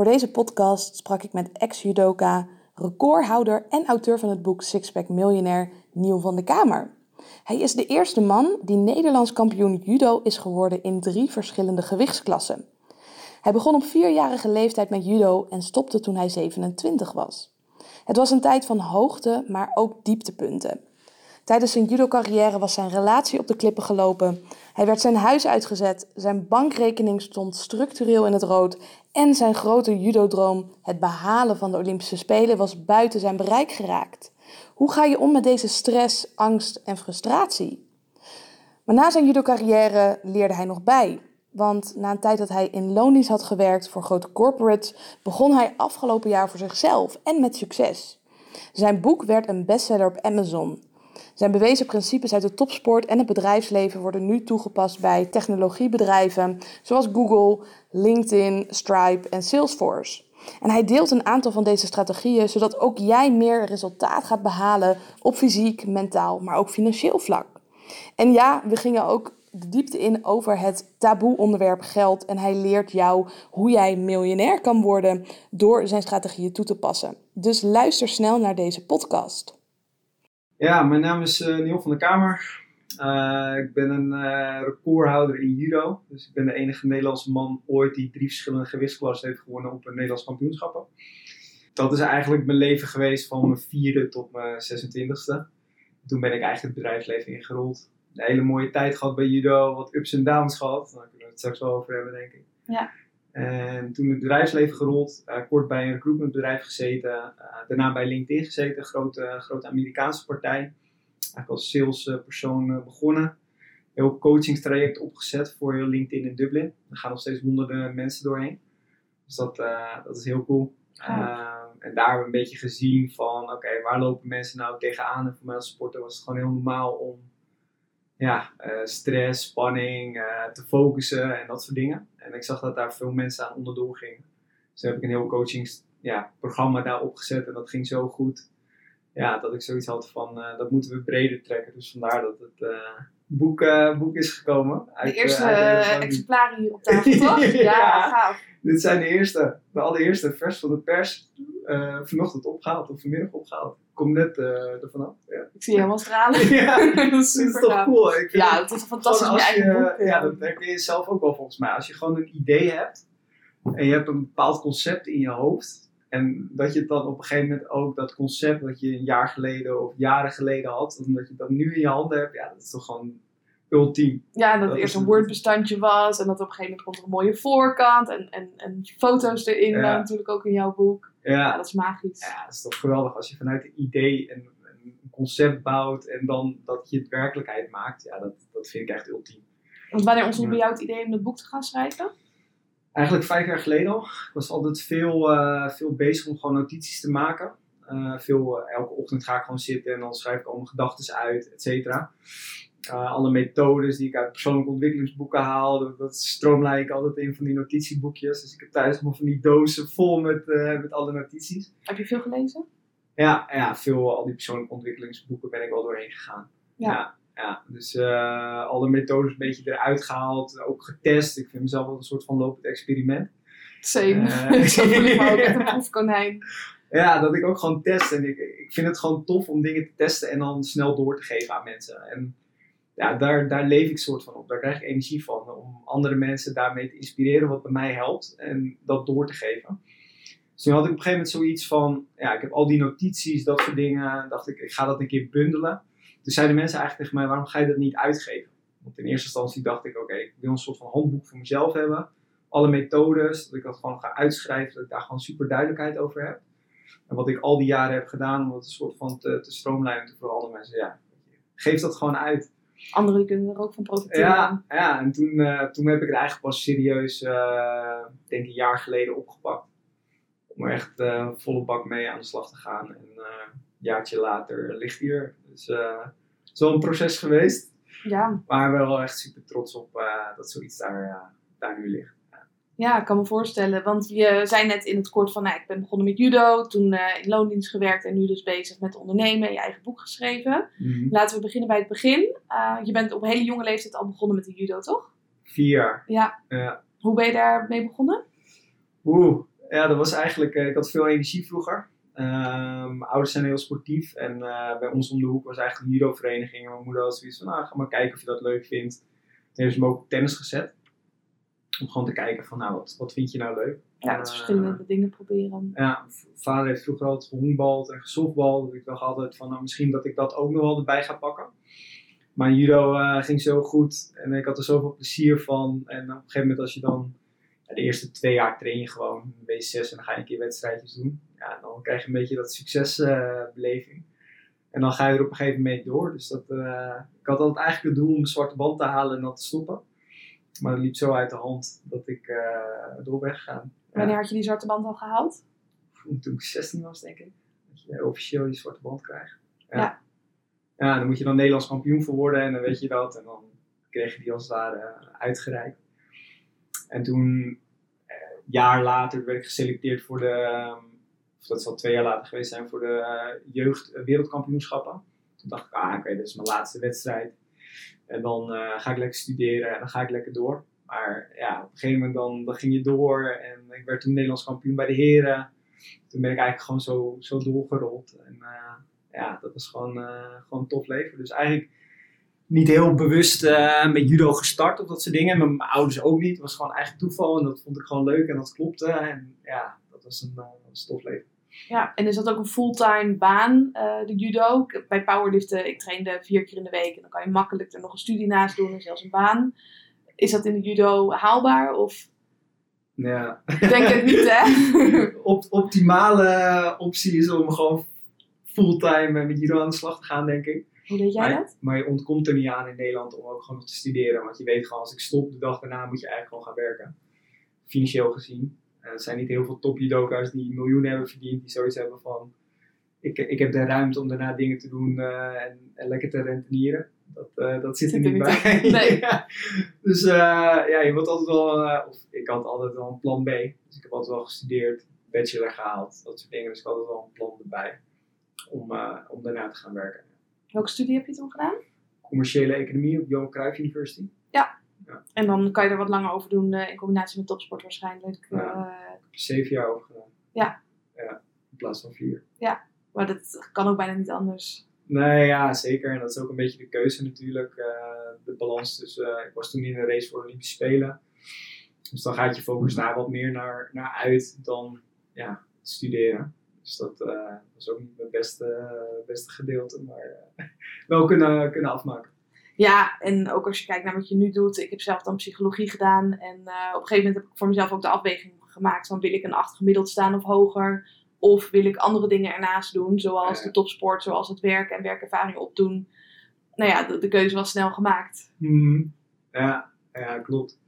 Voor deze podcast sprak ik met ex-judoka, recordhouder en auteur van het boek Sixpack Millionaire, Nieuw van de Kamer. Hij is de eerste man die Nederlands kampioen judo is geworden in drie verschillende gewichtsklassen. Hij begon op vierjarige leeftijd met judo en stopte toen hij 27 was. Het was een tijd van hoogte, maar ook dieptepunten. Tijdens zijn judo-carrière was zijn relatie op de klippen gelopen. Hij werd zijn huis uitgezet, zijn bankrekening stond structureel in het rood en zijn grote judodroom, het behalen van de Olympische Spelen, was buiten zijn bereik geraakt. Hoe ga je om met deze stress, angst en frustratie? Maar na zijn judo-carrière leerde hij nog bij. Want na een tijd dat hij in loondienst had gewerkt voor grote corporates, begon hij afgelopen jaar voor zichzelf en met succes. Zijn boek werd een bestseller op Amazon. Zijn bewezen principes uit de topsport en het bedrijfsleven worden nu toegepast bij technologiebedrijven zoals Google, LinkedIn, Stripe en Salesforce. En hij deelt een aantal van deze strategieën zodat ook jij meer resultaat gaat behalen op fysiek, mentaal, maar ook financieel vlak. En ja, we gingen ook de diepte in over het taboe onderwerp geld en hij leert jou hoe jij miljonair kan worden door zijn strategieën toe te passen. Dus luister snel naar deze podcast. Ja, mijn naam is uh, Neil van der Kamer. Uh, ik ben een uh, recordhouder in judo. Dus ik ben de enige Nederlandse man ooit die drie verschillende gewichtsklassen heeft gewonnen op een Nederlands kampioenschappen. Dat is eigenlijk mijn leven geweest van mijn vierde tot mijn 26e. Toen ben ik eigenlijk het bedrijfsleven ingerold. Een hele mooie tijd gehad bij judo, wat ups en downs gehad. Daar kunnen we het straks wel over hebben, denk ik. Ja. En toen het bedrijfsleven gerold, uh, kort bij een recruitmentbedrijf gezeten, uh, daarna bij LinkedIn gezeten, grote, grote Amerikaanse partij. Eigenlijk als salespersoon uh, begonnen. Heel coachingstraject opgezet voor LinkedIn in Dublin. Er gaan nog steeds honderden mensen doorheen. Dus dat, dat is heel cool. Oh. en daar hebben we een beetje gezien van, oké, okay, waar lopen mensen nou tegenaan? En voor mij als sporter was het gewoon heel normaal om ja, uh, stress, spanning, uh, te focussen en dat soort dingen. En ik zag dat daar veel mensen aan onderdoor gingen. Dus heb ik een heel coachingsprogramma ja, daar opgezet en dat ging zo goed. Ja, dat ik zoiets had van, uh, dat moeten we breder trekken. Dus vandaar dat het boek, boek is gekomen. Uit, de eerste exemplaren hier op tafel, toch? ja, ja, gaaf. Dit zijn de eerste, de allereerste vers van de pers. Vanochtend opgehaald of vanmiddag opgehaald kom net uh, ervan af. Ja. Ik zie je helemaal stralen. ja, dat is, super toch cool. Ik ja, het is fantastisch in je eigen boek. Ja, dat herken je zelf ook wel volgens mij. Als je gewoon een idee hebt en je hebt een bepaald concept in je hoofd. En dat je dan op een gegeven moment ook dat concept dat je een jaar geleden of jaren geleden had, omdat je dat nu in je handen hebt, ja, dat is toch gewoon ultiem. Ja, dat, het eerst een Word-bestandje was en dat op een gegeven moment komt er een mooie voorkant en, en, en foto's erin, ja. natuurlijk ook in jouw boek. Ja. dat is magisch. Ja, dat is toch geweldig als je vanuit een idee een, een concept bouwt en dan dat je het werkelijkheid maakt. Ja, dat, dat vind ik echt ultiem. Want wanneer ontstond bij jou het idee om het boek te gaan schrijven? Eigenlijk vijf jaar geleden al. Ik was altijd veel, uh, veel bezig om gewoon notities te maken. Uh, veel, uh, elke ochtend ga ik gewoon zitten en dan schrijf ik al mijn gedachten uit, et cetera. Uh, alle methodes die ik uit persoonlijke ontwikkelingsboeken haal, dat, dat stroomlijn ik altijd in van die notitieboekjes. Dus ik heb thuis allemaal van die dozen vol met, uh, met alle notities. Heb je veel gelezen? Ja, ja veel, al die persoonlijke ontwikkelingsboeken ben ik wel doorheen gegaan. Ja. ja, ja. Dus uh, alle methodes een beetje eruit gehaald, ook getest. Ik vind mezelf wel een soort van lopend experiment. Same. ik voel me ook echt een proefkonijn. Ja, dat ik ook gewoon test. En ik, ik vind het gewoon tof om dingen te testen en dan snel door te geven aan mensen. En ja, daar, daar leef ik soort van op. Daar krijg ik energie van. Om andere mensen daarmee te inspireren, wat bij mij helpt. En dat door te geven. Dus toen had ik op een gegeven moment zoiets van, ja, ik heb al die notities, dat soort dingen. dacht ik, ik ga dat een keer bundelen. Toen zeiden mensen eigenlijk tegen mij, waarom ga je dat niet uitgeven? Want in eerste instantie dacht ik, oké, ik wil een soort van handboek voor mezelf hebben. Alle methodes, dat ik dat gewoon ga uitschrijven, dat ik daar gewoon super duidelijkheid over heb. En wat ik al die jaren heb gedaan, om het een soort van te, te stroomlijnen voor andere mensen. Ja, geef dat gewoon uit. Anderen kunnen er ook van profiteren. Ja, ja en toen, uh, toen heb ik het eigenlijk pas serieus, uh, denk een jaar geleden opgepakt. Om er echt uh, volle bak mee aan de slag te gaan. En een jaartje later ligt hier. Dus het is wel een proces geweest. Ja. Maar wel echt super trots op dat zoiets daar, daar nu ligt. Ja, ik kan me voorstellen. Want je zei net in het kort van, nou, ik ben begonnen met judo, toen uh, in loondienst gewerkt en nu dus bezig met ondernemen, je eigen boek geschreven. Mhm. Laten we beginnen bij het begin. Uh, je bent op een hele jonge leeftijd al begonnen met de judo, toch? Vier jaar. Ja. ja. Hoe ben je daarmee begonnen? Oeh, Ja, dat was eigenlijk, ik had veel energie vroeger. Ehm, mijn ouders zijn heel sportief en bij ons om de hoek was eigenlijk een judo-vereniging. En mijn moeder had zoiets van, nou, ga maar kijken of je dat leuk vindt. Toen heeft ze me ook op tennis gezet. Om gewoon te kijken van, nou, wat, wat vind je nou leuk? Ja, het verschillende dingen proberen. Ja, vader heeft vroeger altijd gehonkbald en gesoftbald. Dus ik dacht altijd van, nou, misschien dat ik dat ook nog wel erbij ga pakken. Maar judo uh, ging zo goed en ik had er zoveel plezier van. En op een gegeven moment als je dan, ja, de eerste twee jaar train je gewoon, een beetje zes en dan ga je een keer wedstrijdjes doen. Ja, dan krijg je een beetje dat succesbeleving. en dan ga je er op een gegeven moment door. Dus dat, uh, ik had altijd eigenlijk het doel om een zwarte band te halen en dat te stoppen. Maar het liep zo uit de hand dat ik uh, door ben gegaan. Wanneer had je die zwarte band al gehaald? Toen ik 16 was, denk ik. Dat je officieel die zwarte band krijgt. Ja. ja. dan moet je dan Nederlands kampioen voor worden en dan weet je dat. En dan kreeg je die als het ware uitgereikt. En toen, eh, jaar later, werd ik geselecteerd voor de, of dat zal twee jaar later geweest zijn, voor de jeugd wereldkampioenschappen. Toen dacht ik, ah oké, dit is mijn laatste wedstrijd. En dan uh, ga ik lekker studeren en dan ga ik lekker door. Maar ja, op een gegeven moment dan, ging je door en ik werd toen Nederlands kampioen bij de heren. Toen ben ik eigenlijk gewoon zo, zo doorgerold. En uh, ja, dat was gewoon, uh, gewoon een tof leven. Dus eigenlijk niet heel bewust met judo gestart of dat soort dingen. Mijn ouders ook niet. Het was gewoon eigen toeval en dat vond ik gewoon leuk en dat klopte. En ja, dat was een, een tof leven. Ja, en is dat ook een fulltime baan, de judo? Bij powerliften, ik trainde vier keer in de week en dan kan je makkelijk er nog een studie naast doen en zelfs een baan. Is dat in de judo haalbaar? Of... Ja. Ik denk het niet, hè? Op, optimale optie is om gewoon fulltime met judo aan de slag te gaan, denk ik. Hoe deed jij dat? Maar je ontkomt er niet aan in Nederland om ook gewoon nog te studeren. Want je weet gewoon, als ik stop de dag daarna, moet je eigenlijk gewoon gaan werken. Financieel gezien. Er zijn niet heel veel top judoka's die miljoenen hebben verdiend, die zoiets hebben van... Ik, ik heb de ruimte om daarna dingen te doen uh, en, en lekker te rentenieren. Dat, uh, dat zit, er niet bij. Nee. ja. Dus uh, ja, je wilt altijd wel, of ik had altijd wel een plan B. Dus ik heb altijd wel gestudeerd, bachelor gehaald, dat soort dingen. Dus ik had altijd wel een plan erbij om, om daarna te gaan werken. Welke studie heb je toen gedaan? Commerciële economie op Johan Cruijff University. Ja. Ja. En dan kan je er wat langer over doen in combinatie met topsport waarschijnlijk. Ja. er zeven jaar over gedaan. Ja. Ja, in plaats van vier. Ja, maar dat kan ook bijna niet anders. Nee, ja, zeker. En dat is ook een beetje de keuze natuurlijk. Uh, de balans tussen. Uh, ik was toen in een race voor de Olympische Spelen. Dus dan gaat je focus daar wat meer naar, naar uit dan ja, studeren. Dus dat uh, was ook niet mijn beste, beste gedeelte, maar wel kunnen, kunnen afmaken. Ja, en ook als je kijkt naar wat je nu doet. Ik heb zelf dan psychologie gedaan. En op een gegeven moment heb ik voor mezelf ook de afweging gemaakt van wil ik een 8 gemiddeld staan of hoger. Of wil ik andere dingen ernaast doen, zoals de topsport, zoals het werk en werkervaring opdoen. Nou ja, de, de keuze was snel gemaakt. Mm. Ja, ja, klopt.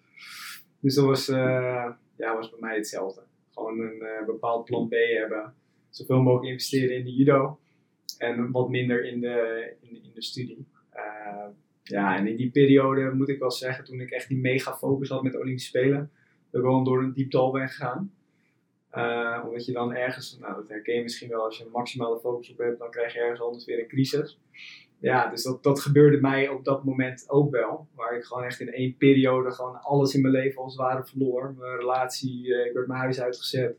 Dus dat was, uh, ja, was bij mij hetzelfde. Gewoon een uh, bepaald plan B hebben. Zoveel mogelijk investeren in de judo. En wat minder in de, in de, in de studie. Uh, ja, en in die periode moet ik wel zeggen, toen ik echt die mega focus had met de Olympische Spelen, dat ik gewoon door een diep dal ben gegaan. Uh, omdat je dan ergens, nou dat herken je misschien wel, als je een maximale focus op hebt, dan krijg je ergens anders weer een crisis. Ja, dus dat, dat gebeurde mij op dat moment ook wel. Waar ik gewoon echt in één periode gewoon alles in mijn leven als het ware verloor. Mijn relatie, uh, ik werd mijn huis uitgezet.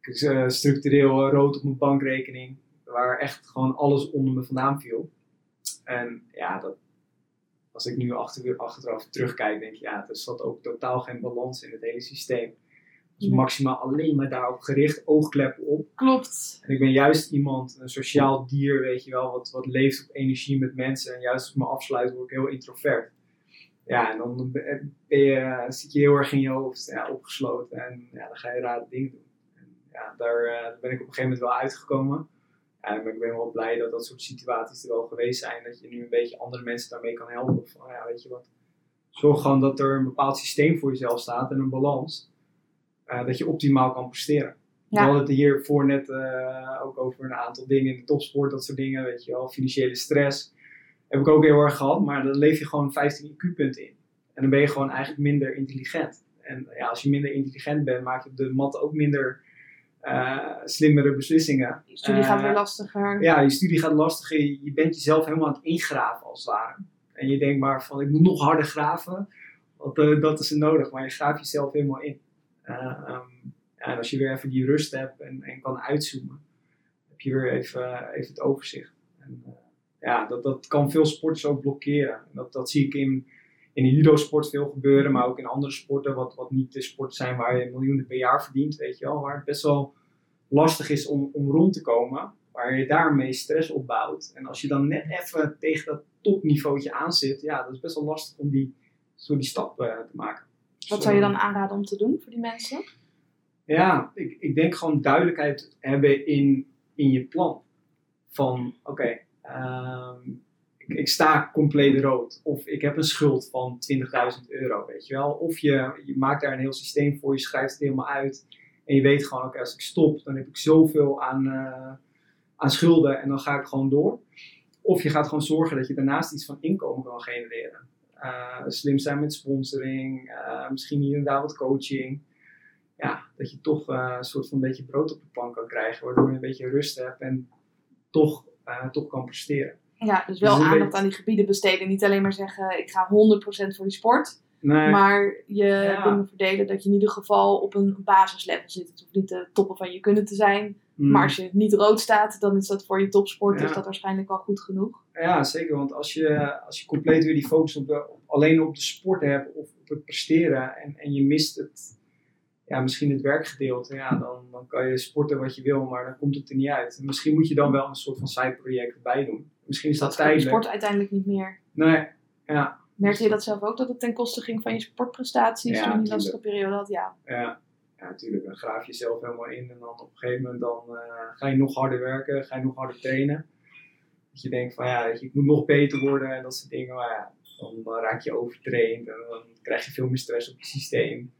Ik uh, structureel rood op mijn bankrekening. Waar echt gewoon alles onder me vandaan viel. En ja, dat, als ik nu achter, achteraf terugkijk, denk ik, ja, er zat ook totaal geen balans in het hele systeem. Dus maximaal alleen maar daarop gericht, oogkleppen op. Klopt. En ik ben juist iemand, een sociaal dier, weet je wel, wat, wat leeft op energie met mensen. En juist als ik me afsluit, word ik heel introvert. Ja, en dan ben je, zit je heel erg in je hoofd ja, opgesloten en ja, dan ga je rare dingen doen. En ja, daar, uh, daar ben ik op een gegeven moment wel uitgekomen. Maar ik ben wel blij dat dat soort situaties er wel geweest zijn. Dat je nu een beetje andere mensen daarmee kan helpen. Van, ja, weet je wat, zorg gewoon dat er een bepaald systeem voor jezelf staat en een balans. Uh, dat je optimaal kan presteren. Ja. We hadden het hiervoor net uh, ook over een aantal dingen in de topsport, dat soort dingen, weet je wel, financiële stress. Heb ik ook heel erg gehad, maar dan leef je gewoon 15 IQ-punten in. En dan ben je gewoon eigenlijk minder intelligent. En ja, als je minder intelligent bent, maak je op de mat ook minder uh, slimmere beslissingen. Je studie gaat weer lastiger. Ja, je studie gaat lastiger. Je, bent jezelf helemaal aan het ingraven als het ware. En je denkt maar van, ik moet nog harder graven, want dat is nodig. Maar je graaft jezelf helemaal in. Um, Ja, en als je weer even die rust hebt en, en kan uitzoomen, heb je weer even, even het overzicht. En, ja, dat, dat kan veel sporters ook blokkeren. Dat, dat zie ik in, in de judo-sport veel gebeuren, maar ook in andere sporten, wat, wat niet de sporten zijn waar je miljoenen per jaar verdient, weet je wel, waar het best wel lastig is om, om rond te komen, waar je daarmee stress opbouwt. En als je dan net even tegen dat topniveautje aan zit, ja, dat is best wel lastig om die, zo die stap uh, te maken. Wat zou je dan aanraden om te doen voor die mensen? Ja, ik, ik denk gewoon duidelijkheid hebben in, in je plan. Van oké, okay, um, ik, sta compleet rood. Of ik heb een schuld van 20.000 euro, weet je wel. Of je, je maakt daar een heel systeem voor, je schrijft het helemaal uit. En je weet gewoon, oké, als ik stop, dan heb ik zoveel aan, uh, aan schulden en dan ga ik gewoon door. Of je gaat gewoon zorgen dat je daarnaast iets van inkomen kan genereren. Uh, slim zijn met sponsoring, uh, misschien hier en daar wat coaching. Ja, dat je toch een soort van een beetje brood op de plank kan krijgen, waardoor je een beetje rust hebt en toch, toch kan presteren. Ja, dus wel dus aandacht weet... aan die gebieden besteden. Niet alleen maar zeggen, ik ga 100% voor die sport. Nee. Maar je ja. dingen verdelen dat je in ieder geval op een basislevel zit. Het hoeft niet de toppen van je kunnen te zijn. Mm. Maar als je niet rood staat, dan is dat voor je topsport Ja. is dat waarschijnlijk al goed genoeg. Ja, zeker. Want als je, als je compleet weer die focus op de, op- alleen op de sport hebt of op het presteren en, en je mist het, ja, misschien het werkgedeelte, ja, dan, dan kan je sporten wat je wil, maar dan komt het er niet uit. En misschien moet je dan wel een soort van zijproject erbij doen. Misschien is dat, tijdelijk. sport uiteindelijk niet meer. Nee, ja, Merkte je dat zelf ook, dat het ten koste ging van je sportprestaties Ja, toen je lastige periode had? Ja. ja, ja, natuurlijk. Dan graaf je jezelf helemaal in en dan op een gegeven moment dan, eh, ga je nog harder werken, ga je nog harder trainen. Dat je denkt van ja, weet je, ik moet nog beter worden en dat soort dingen. Maar ja, dan, dan raak je overtraind en dan krijg je veel meer stress op je systeem.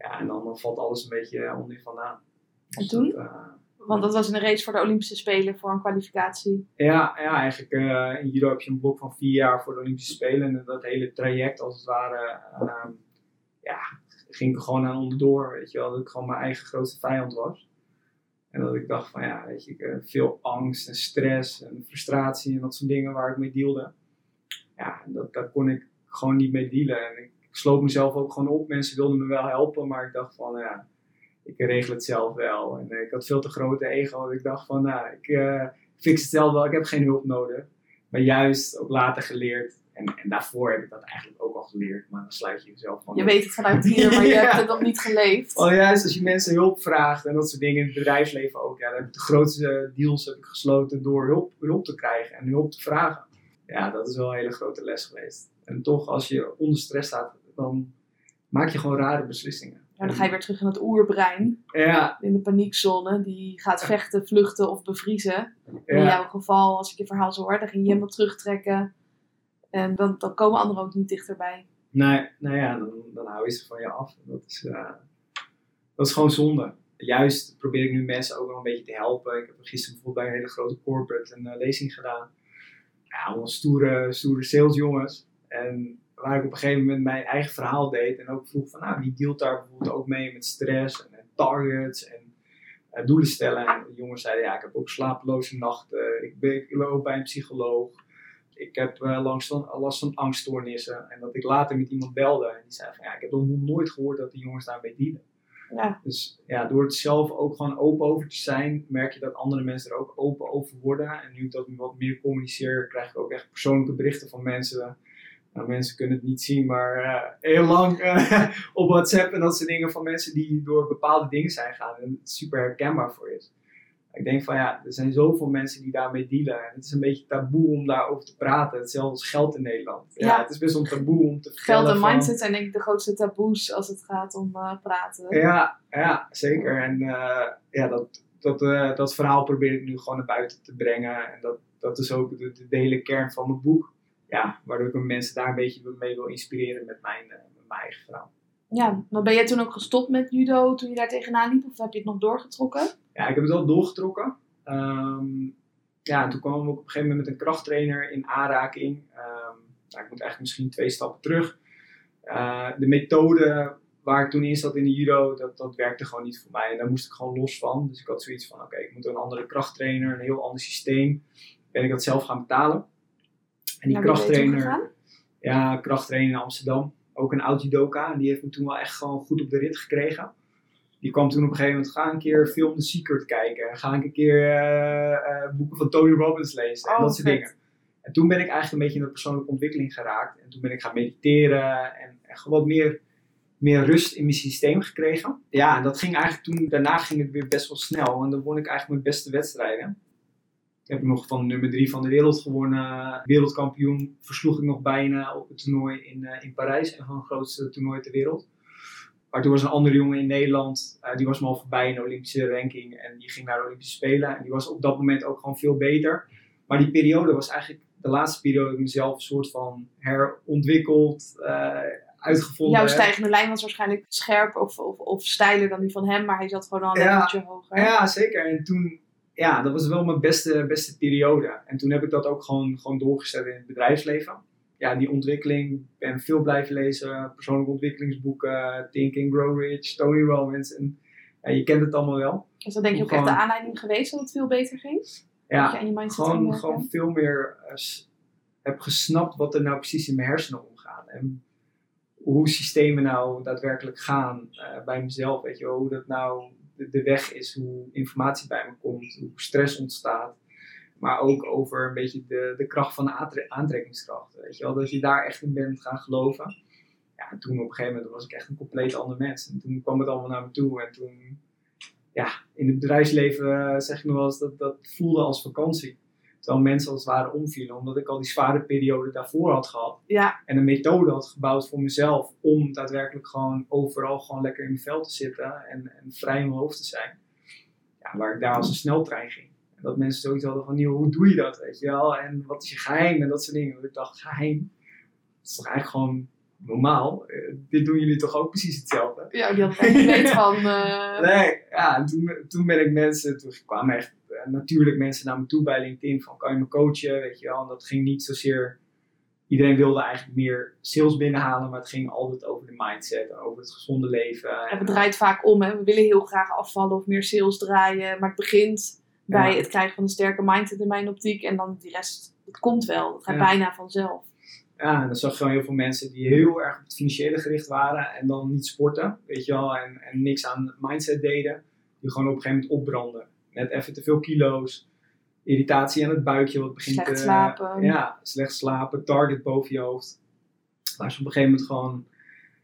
Ja, en dan, valt alles een beetje onder je vandaan. En toen? Dat, eh, Want dat was een race voor de Olympische Spelen, voor een kwalificatie. Ja, ja eigenlijk eh, in judo heb je een blok van vier jaar voor de Olympische Spelen. En dat hele traject als het ware, ehm, ja, ging ik gewoon aan onderdoor. Weet je wel, dat ik gewoon mijn eigen grootste vijand was. En dat ik dacht van ja, weet je, ik, eh, veel angst en stress en frustratie en dat soort dingen waar ik mee dealde. Ja, dat, daar kon ik gewoon niet mee dealen. En ik, ik sloot mezelf ook gewoon op. Mensen wilden me wel helpen, maar ik dacht van ja, ik regel het zelf wel. En eh, ik had veel te grote ego. Dat ik dacht van nou, ik eh, fix het zelf wel. Ik heb geen hulp nodig. Maar juist ook later geleerd. En, en daarvoor heb ik dat eigenlijk ook al geleerd. Maar dan sluit je jezelf van Je weet het vanuit hier, maar je Ja. hebt het nog niet geleefd. Oh, juist als je mensen hulp vraagt en dat soort dingen in het bedrijfsleven ook. Ja, dan heb ik de grootste deals heb ik gesloten door hulp, hulp te krijgen en hulp te vragen. Ja, dat is wel een hele grote les geweest. En toch, als je onder stress staat, dan maak je gewoon rare beslissingen. Ja, dan ga je weer terug in het oerbrein, Ja, in de paniekzone. Die gaat vechten, vluchten of bevriezen. In jouw geval, als ik je verhaal zo hoor, dan ging je helemaal terugtrekken. En dan, dan komen anderen ook niet dichterbij. nee, nou ja, dan, dan hou je ze van je af. Dat is, eh, dat is gewoon zonde. Juist probeer ik nu mensen ook wel een beetje te helpen. Ik heb gisteren bijvoorbeeld bij een hele grote corporate een eh, lezing gedaan. Ja, allemaal stoere, stoere salesjongens. En waar ik op een gegeven moment mijn eigen verhaal deed. En ook vroeg van, nou, wie dealt daar bijvoorbeeld ook mee met stress en, en targets en eh, doelen stellen. En de jongens zeiden, ja, ik heb ook slapeloze nachten. Ik, ben, ik loop bij een psycholoog. Ik heb eh, last, van, last van angststoornissen. En dat ik later met iemand belde. En die zei van, ja, ik heb nog nooit gehoord dat die jongens daarmee dealen. Ja, Dus ja, door het zelf ook gewoon open over te zijn, merk je dat andere mensen er ook open over worden. En nu ik dat wat meer communiceer, krijg ik ook echt persoonlijke berichten van mensen. Nou, mensen kunnen het niet zien, maar eh, heel lang eh, op WhatsApp en dat soort dingen van mensen die door bepaalde dingen zijn gegaan. En het super herkenbaar voor is. Ik denk van ja, er zijn zoveel mensen die daarmee dealen. En het is een beetje taboe om daarover te praten. Hetzelfde als geld in Nederland. Ja, Ja. het is best wel taboe om te geld en van- mindset zijn denk ik de grootste taboes als het gaat om eh, praten. Ja, ja zeker. En ja, dat, dat, dat verhaal probeer ik nu gewoon naar buiten te brengen. En dat, dat is ook de hele kern van mijn boek. Ja, waardoor ik mensen daar een beetje mee wil inspireren met mijn, eh, met mijn eigen verhaal. Ja, maar ben jij toen ook gestopt met judo toen je daar tegenaan liep? Of heb je het nog doorgetrokken? Ja, ik heb het wel doorgetrokken. Ehm, ja, en toen kwam ik op een gegeven moment met een krachttrainer in aanraking. Ehm, nou, ik moet eigenlijk misschien twee stappen terug. Eh, de methode waar ik toen in zat in de judo, dat, dat werkte gewoon niet voor mij. En daar moest ik gewoon los van. Dus ik had zoiets van, oké, ik moet een andere krachttrainer, een heel ander systeem. Ben ik dat zelf gaan betalen. En die krachttrainer, ja, krachttrainer in Amsterdam. Ook een oud judoka. En die heeft me toen wel echt gewoon goed op de rit gekregen. Die kwam toen op een gegeven moment, ga een keer Film The Secret kijken. Ga een keer eh, eh, boeken van Tony Robbins lezen. en Oh, dat soort vet. dingen. En toen ben ik eigenlijk een beetje in de persoonlijke ontwikkeling geraakt. En toen ben ik gaan mediteren en, en gewoon wat meer, meer rust in mijn systeem gekregen. Ja, en dat ging eigenlijk toen, daarna ging het weer best wel snel. En dan won ik eigenlijk mijn beste wedstrijden. Ik heb nog van nummer drie van de wereld gewonnen. Wereldkampioen versloeg ik nog bijna op het toernooi in, eh, in Parijs. Een van de grootste toernooien ter wereld. Maar toen was een andere jongen in Nederland, eh, die was me al voorbij in de Olympische ranking. En die ging naar de Olympische Spelen. En die was op dat moment ook gewoon veel beter. Maar die periode was eigenlijk de laatste periode dat ik mezelf een soort van herontwikkeld, eh uitgevonden Jouw stijgende lijn was waarschijnlijk scherper of, of, of steiler dan die van hem, maar hij zat gewoon al een Ja. leveltje hoger. Ja, zeker. En toen, ja, dat was wel mijn beste, beste periode. En toen heb ik dat ook gewoon, gewoon doorgezet in het bedrijfsleven. Ja, die ontwikkeling, ik ben veel blijven lezen, persoonlijke ontwikkelingsboeken, Think and Grow Rich, Tony Robbins. En ja, je kent het allemaal wel. Is dat denk je ook echt de aanleiding geweest dat het veel beter ging? Dat je Ja, aan je mindset ging gewoon, werken? gewoon veel meer eh, s- heb gesnapt wat er nou precies in mijn hersenen omgaat. En hoe systemen nou daadwerkelijk gaan eh, bij mezelf. Weet je wel, hoe dat nou de, weg is, hoe informatie bij me komt, hoe stress ontstaat. Maar ook over een beetje de, de kracht van de aantre- aantrekkingskracht. Weet je wel, dat je daar echt in bent gaan geloven. Ja, en toen op een gegeven moment was ik echt een compleet ander mens. En toen kwam het allemaal naar me toe. En toen, ja, in het bedrijfsleven eh, zeg ik nog wel eens dat dat voelde als vakantie. Terwijl mensen als het ware omvielen, omdat ik al die zware periode daarvoor had gehad. Ja, En een methode had gebouwd voor mezelf om daadwerkelijk gewoon overal gewoon lekker in mijn vel te zitten en, en vrij in mijn hoofd te zijn. Ja, waar ik daar als een sneltrein ging. En dat mensen zoiets hadden van, "Niel, hoe doe je dat, weet je wel? En wat is je geheim en dat soort dingen. En ik dacht, geheim? Dat is toch eigenlijk gewoon normaal? Eh, dit doen jullie toch ook precies hetzelfde? ja die had het eigenlijk weet van... eh, Nee, ja, en toen, toen ben ik mensen, toen kwamen echt natuurlijk mensen naar me toe bij LinkedIn van kan je me coachen, weet je wel. En dat ging niet zozeer, iedereen wilde eigenlijk meer sales binnenhalen, maar het ging altijd over de mindset over het gezonde leven. En, het draait vaak om. Hè. We willen heel graag afvallen of meer sales draaien. Maar het begint bij Ja. het krijgen van een sterke mindset in mijn optiek. En dan die rest, het komt wel. Het gaat Ja. bijna vanzelf. Ja, en dan zag je gewoon heel veel mensen die heel erg op het financiële gericht waren en dan niet sporten, weet je wel, en, en niks aan mindset deden. Die gewoon op een gegeven moment opbranden. Met even te veel kilo's, irritatie aan het buikje wat begint Slecht te- slapen. Ja, slecht slapen, target boven je hoofd. Waar ze op een gegeven moment gewoon een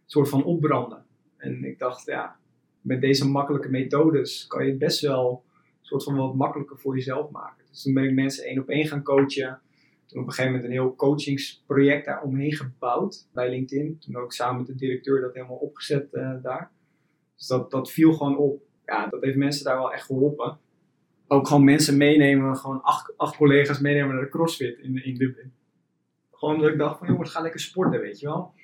soort van opbranden. En ik dacht, ja, met deze makkelijke methodes kan je het best wel een soort van wat makkelijker voor jezelf maken. Dus toen ben ik mensen één op één gaan coachen. Toen op een gegeven moment een heel coachingsproject daar omheen gebouwd bij LinkedIn. Toen ook samen met de directeur dat helemaal opgezet eh, daar. Dus dat, dat viel gewoon op. Ja, dat heeft mensen daar wel echt geholpen. Ook gewoon mensen meenemen, gewoon acht, acht collega's meenemen naar de CrossFit in, in Dublin. Gewoon dat ik dacht van jongens, ga lekker sporten, weet je wel.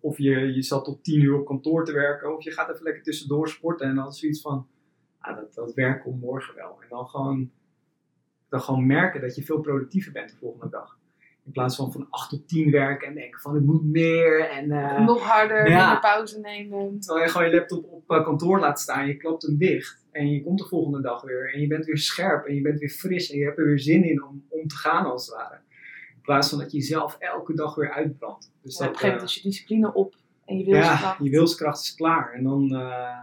Of je, je zat tot tien uur op kantoor te werken, of je gaat even lekker tussendoor sporten. En dan zoiets van, ah, dat, dat werk komt morgen wel. En dan gewoon, dan gewoon merken dat je veel productiever bent de volgende dag. In plaats van van 8 tot 10 werken en denken van ik moet meer. En, eh, Nog harder, ja. pauze nemen. Terwijl je gewoon je laptop op eh, kantoor laat staan, je klapt hem dicht. En je komt de volgende dag weer. En je bent weer scherp en je bent weer fris. En je hebt er weer zin in om, om te gaan als het ware. In plaats van dat je jezelf elke dag weer uitbrandt. Dus Ja, op een dat, gegeven moment is je discipline op. En je ja, wilskracht. je wilskracht is klaar. En dan, eh,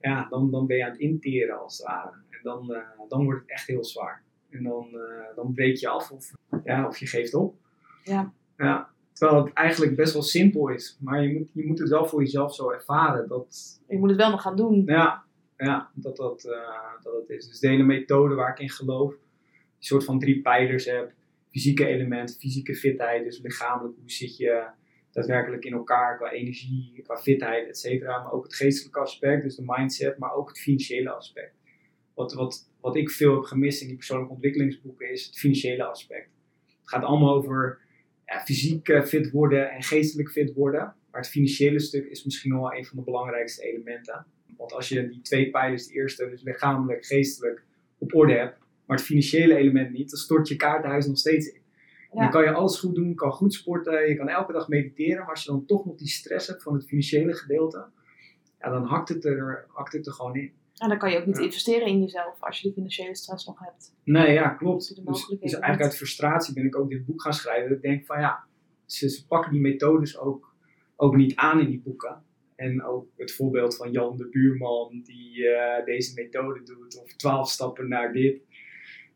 ja, dan, dan ben je aan het interen als het ware. En dan, eh, dan wordt het echt heel zwaar. En dan, eh, dan breek je af of, ja, of je geeft op. Ja. Ja, terwijl het eigenlijk best wel simpel is. Maar je moet, je moet het wel voor jezelf zo ervaren. Dat, Je moet het wel nog gaan doen. ja, ja dat, dat, eh, dat het is. Dus de hele methode waar ik in geloof. Die soort van drie pijlers heb. Fysieke elementen, fysieke fitheid. Dus lichamelijk, hoe zit je daadwerkelijk in elkaar qua energie, qua fitheid, et cetera. Maar ook het geestelijke aspect, dus de mindset. Maar ook het financiële aspect. Wat, wat, wat ik veel heb gemist in die persoonlijke ontwikkelingsboeken is het financiële aspect. Het gaat allemaal over ja, fysiek eh, fit worden en geestelijk fit worden. Maar het financiële stuk is misschien wel een van de belangrijkste elementen. Want als je die twee pijlers, de eerste, dus lichamelijk, geestelijk, op orde hebt, maar het financiële element niet, dan stort je kaartenhuis nog steeds in. Ja. Dan kan je alles goed doen, kan goed sporten, je kan elke dag mediteren, maar als je dan toch nog die stress hebt van het financiële gedeelte, ja, dan hakt het, er, hakt het er gewoon in. En dan kan je ook niet Ja. investeren in jezelf als je de financiële stress nog hebt. Nee, ja, klopt. Dus, dus eigenlijk uit frustratie ben ik ook dit boek gaan schrijven. Dat ik denk van ja, ze, ze pakken die methodes ook, ook niet aan in die boeken. En ook het voorbeeld van Jan de Buurman die eh, deze methode doet. Of 12 stappen naar dit.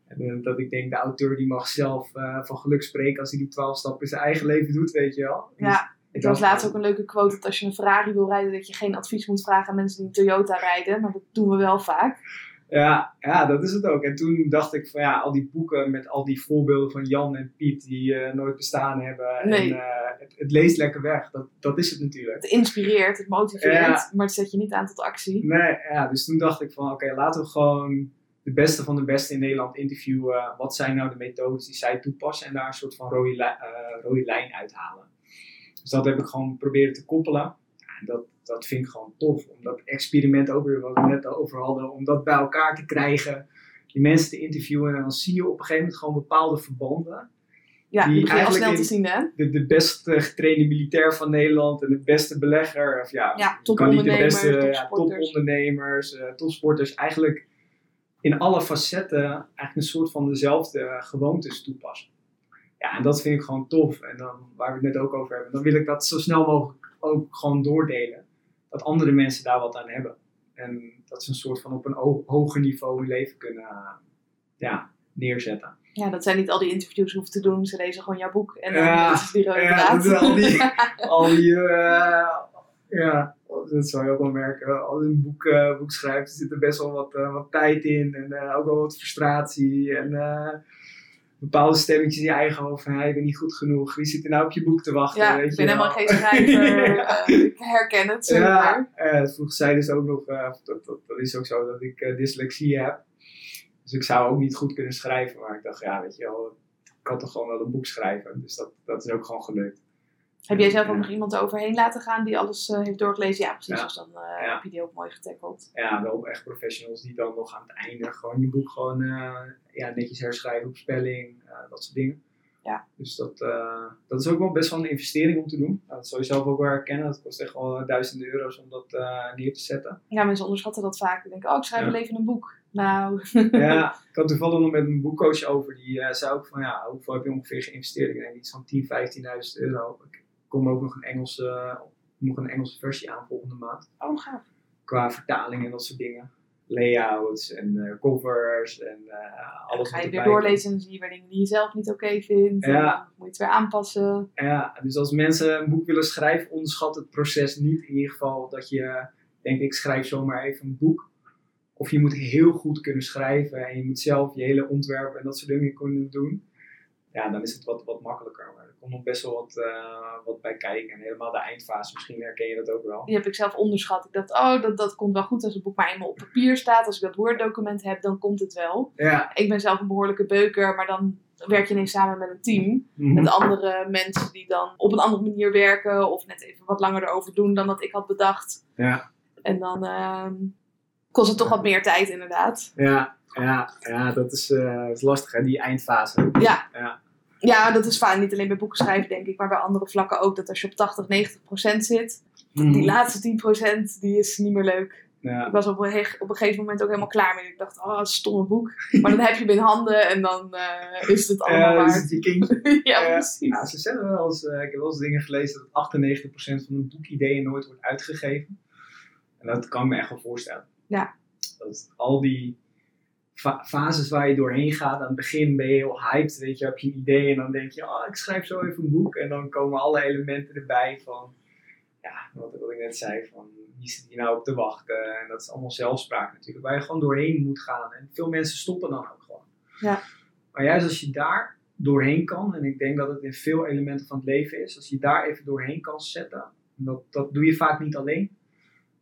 En eh, dat ik denk, de auteur die mag zelf eh, van geluk spreken als hij die 12 stappen in zijn eigen leven doet, weet je wel. Dus Ja, ik Ik was laatst ook een leuke quote dat als je een Ferrari wil rijden, dat je geen advies moet vragen aan mensen die een Toyota rijden. Maar dat doen we wel vaak. Ja, ja, dat is het ook. En toen dacht ik van ja, al die boeken met al die voorbeelden van Jan en Piet die eh, nooit bestaan hebben. Nee. En eh, het, het leest lekker weg. Dat, dat is het natuurlijk. Het inspireert, het motiveert, Ja. maar het zet je niet aan tot actie. Nee, ja, dus toen dacht ik van oké, laten we gewoon de beste van de beste in Nederland interviewen. Wat zijn nou de methodes die zij toepassen en daar een soort van rode, li- eh, rode lijn uithalen. Dus dat heb ik gewoon proberen te koppelen. Ja, en dat, dat vind ik gewoon tof. Om dat experiment ook weer, wat we net over hadden, om dat bij elkaar te krijgen. Die mensen te interviewen en dan zie je op een gegeven moment gewoon bepaalde verbanden. Ja, Die eigenlijk snel te zien, hè? De, de best eh, getrainde militair van Nederland en de beste belegger. Of ja, Ja, kan niet de topondernemers, beste ja, topondernemers, eh, topsporters. Eigenlijk in alle facetten eigenlijk een soort van dezelfde gewoontes toepassen. Ja, en dat vind ik gewoon tof. En dan, waar we het net ook over hebben, dan wil ik dat zo snel mogelijk ook gewoon doordelen. Dat andere mensen daar wat aan hebben. En dat ze een soort van op een ho- hoger niveau hun leven kunnen eh, ja, neerzetten. Ja, dat zij niet al die interviews hoeven te doen. Ze lezen gewoon jouw boek en dan Ja, is het die rode ja, draad. al die- al die, eh, ja, dat zou je ook wel merken. Als je een boek, eh, boek schrijft, zit er best wel wat, eh, wat tijd in en eh, ook wel wat frustratie en eh, bepaalde stemmetjes in je eigen hoofd van, hey, ik ben niet goed genoeg, wie zit er nou op je boek te wachten? Ja, weet ik ben helemaal geen schrijver. eh, ik herken het, zeg maar. Ja, eh, vroeg zij dus ook nog, eh, dat, dat, dat is ook zo, dat ik eh, dyslexie heb. Dus ik zou ook niet goed kunnen schrijven, maar ik dacht, ja, weet je wel, ik kan toch gewoon wel een boek schrijven. Dus dat, dat is ook gewoon gelukt. Heb jij zelf ook Ja. nog iemand overheen laten gaan die alles heeft doorgelezen? Ja, precies. Ja. Dus dan Ja. heb je die ook mooi getackled. ja, wel echt professionals die dan nog aan het einde gewoon je boek gewoon ja, netjes herschrijven op spelling, eh, dat soort dingen. Ja. Dus dat, eh, dat is ook wel best wel een investering om te doen. Nou, dat zou je zelf ook wel herkennen. Dat kost echt wel duizenden euro's om dat eh, neer te zetten. Ja, mensen onderschatten dat vaak. Die denken, oh, ik schrijf Ja. wel even een boek. Nou, ja, ik had toevallig nog met een boekcoach over. Die eh, zei ook van, ja, hoeveel heb je ongeveer geïnvesteerd? Ik denk iets van 10.000, 15.000 euro. Ik kom ook nog een Engelse, nog een Engelse versie aan volgende maand. oh, gaaf. Qua vertaling en dat soort dingen. Layouts en eh, covers en Dan alles ga je weer doorlezen en zie je weer dingen die je zelf niet oké vindt. Ja. dan moet je het weer aanpassen. Ja, dus als mensen een boek willen schrijven, onderschat het proces niet. In ieder geval dat je denkt, ik schrijf zomaar even een boek. Of je moet heel goed kunnen schrijven en je moet zelf je hele ontwerpen en dat soort dingen kunnen doen. Ja, dan is het wat, wat makkelijker. Maar er komt nog best wel wat, eh, wat bij kijken. En helemaal de eindfase, misschien herken je dat ook wel. Die heb ik zelf onderschat. Ik dacht, oh, dat, dat komt wel goed als het boek maar eenmaal op papier staat. Als ik dat Word-document heb, dan komt het wel. Ja, Ik ben zelf een behoorlijke beuker, maar dan werk je ineens samen met een team. Mhm. Met andere mensen die dan op een andere manier werken. Of net even wat langer erover doen dan dat ik had bedacht. ja, En dan ehm, kost het toch wat meer tijd, inderdaad. ja, ja, ja, dat is, eh, dat is lastig hè, die eindfase. Ja. Ja. Ja, dat is vaak niet alleen bij boeken schrijven, denk ik, maar bij andere vlakken ook. Dat als je op 80, 90 procent zit, Mhm. die laatste 10 procent, die is niet meer leuk. Ja. Ik was op een, op een gegeven moment ook helemaal klaar mee. Ik dacht, oh, een stomme boek. Maar dan heb je hem in handen en dan eh, is het allemaal kindje. ja, precies. Ja, ze zeggen wel eens, eh, ik heb wel eens dingen gelezen dat 98% van de boekideeën nooit wordt uitgegeven. En dat kan ik me echt wel voorstellen. Ja. Dat al die fa- fases waar je doorheen gaat, aan het begin ben je heel hyped, weet je, heb je een idee en dan denk je, oh, ik schrijf zo even een boek. En dan komen alle elementen erbij van, ja, wat, wat ik net zei, van wie zit hier nou op te wachten. En dat is allemaal zelfspraak natuurlijk, waar je gewoon doorheen moet gaan. En veel mensen stoppen dan ook gewoon. Ja. Maar juist als je daar doorheen kan, en ik denk dat het in veel elementen van het leven is, als je daar even doorheen kan zetten, en dat, dat doe je vaak niet alleen.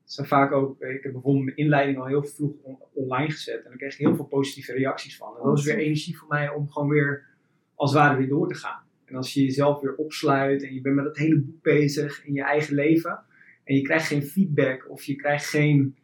Zijn vaak ook, ik heb bijvoorbeeld mijn inleiding al heel vroeg on- online gezet en daar kreeg ik heel veel positieve reacties van. En dat is weer energie voor mij om gewoon weer, als het ware, weer door te gaan. En als je jezelf weer opsluit en je bent met het hele boek bezig in je eigen leven en je krijgt geen feedback of je krijgt geen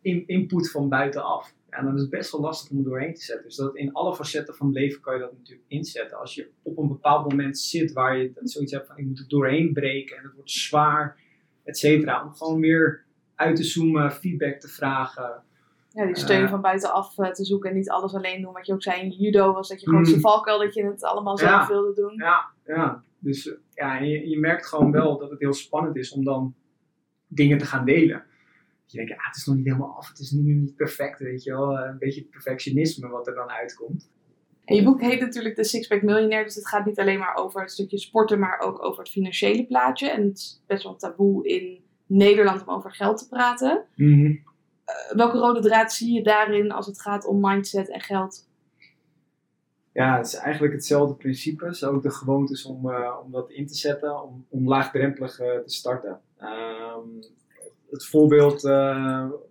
in- input van buitenaf, ja, dan is het best wel lastig om er doorheen te zetten. Dus dat in alle facetten van het leven kan je dat natuurlijk inzetten. Als je op een bepaald moment zit waar je zoiets hebt van ik moet er doorheen breken en het wordt zwaar, et cetera. Om gewoon weer uit te zoomen, feedback te vragen. Ja, die steun eh, van buitenaf eh, te zoeken en niet alles alleen doen. Wat je ook zei in judo was dat je gewoon Mm. zijn valkuil dat je het allemaal zelf Ja. wilde doen. Ja, ja. Dus eh, ja, je, je merkt gewoon wel dat het heel spannend is om dan dingen te gaan delen. Je denkt, ja, het is nog niet helemaal af, het is nu niet perfect, weet je wel. Een beetje perfectionisme wat er dan uitkomt. En je boek heet natuurlijk De Sixpack Millionaire, dus het gaat niet alleen maar over het stukje sporten, maar ook over het financiële plaatje. En het is best wel taboe in Nederland om over geld te praten. Mhm. Eh, welke rode draad zie je daarin als het gaat om mindset en geld? Ja, het is eigenlijk hetzelfde principe. Ook de gewoontes om, eh, om dat in te zetten, om, om laagdrempelig eh, te starten. Ehm, het voorbeeld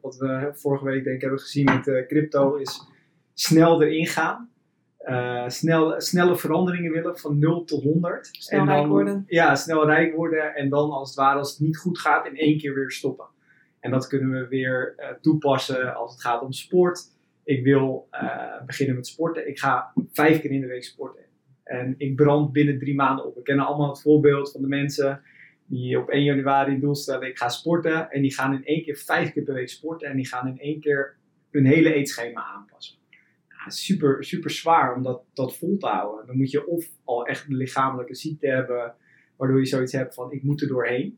wat we vorige week denk ik hebben gezien met crypto is snel erin gaan. Eh, snel, snelle veranderingen willen van 0 tot 100. Snel En dan- rijk worden. Ja, snel rijk worden en dan als het ware als het niet goed gaat in één keer weer stoppen. En dat kunnen we weer eh, toepassen als het gaat om sport. Ik wil eh, beginnen met sporten. Ik ga vijf keer in de week sporten. En ik brand binnen drie maanden op. We kennen allemaal het voorbeeld van de mensen die op 1 januari een doel stellen: ik ga sporten. En die gaan in één keer vijf keer per week sporten. En die gaan in één keer hun hele eetschema aanpassen. Super, super zwaar om dat, dat vol te houden. Dan moet je of al echt een lichamelijke ziekte hebben, waardoor je zoiets hebt van: ik moet er doorheen.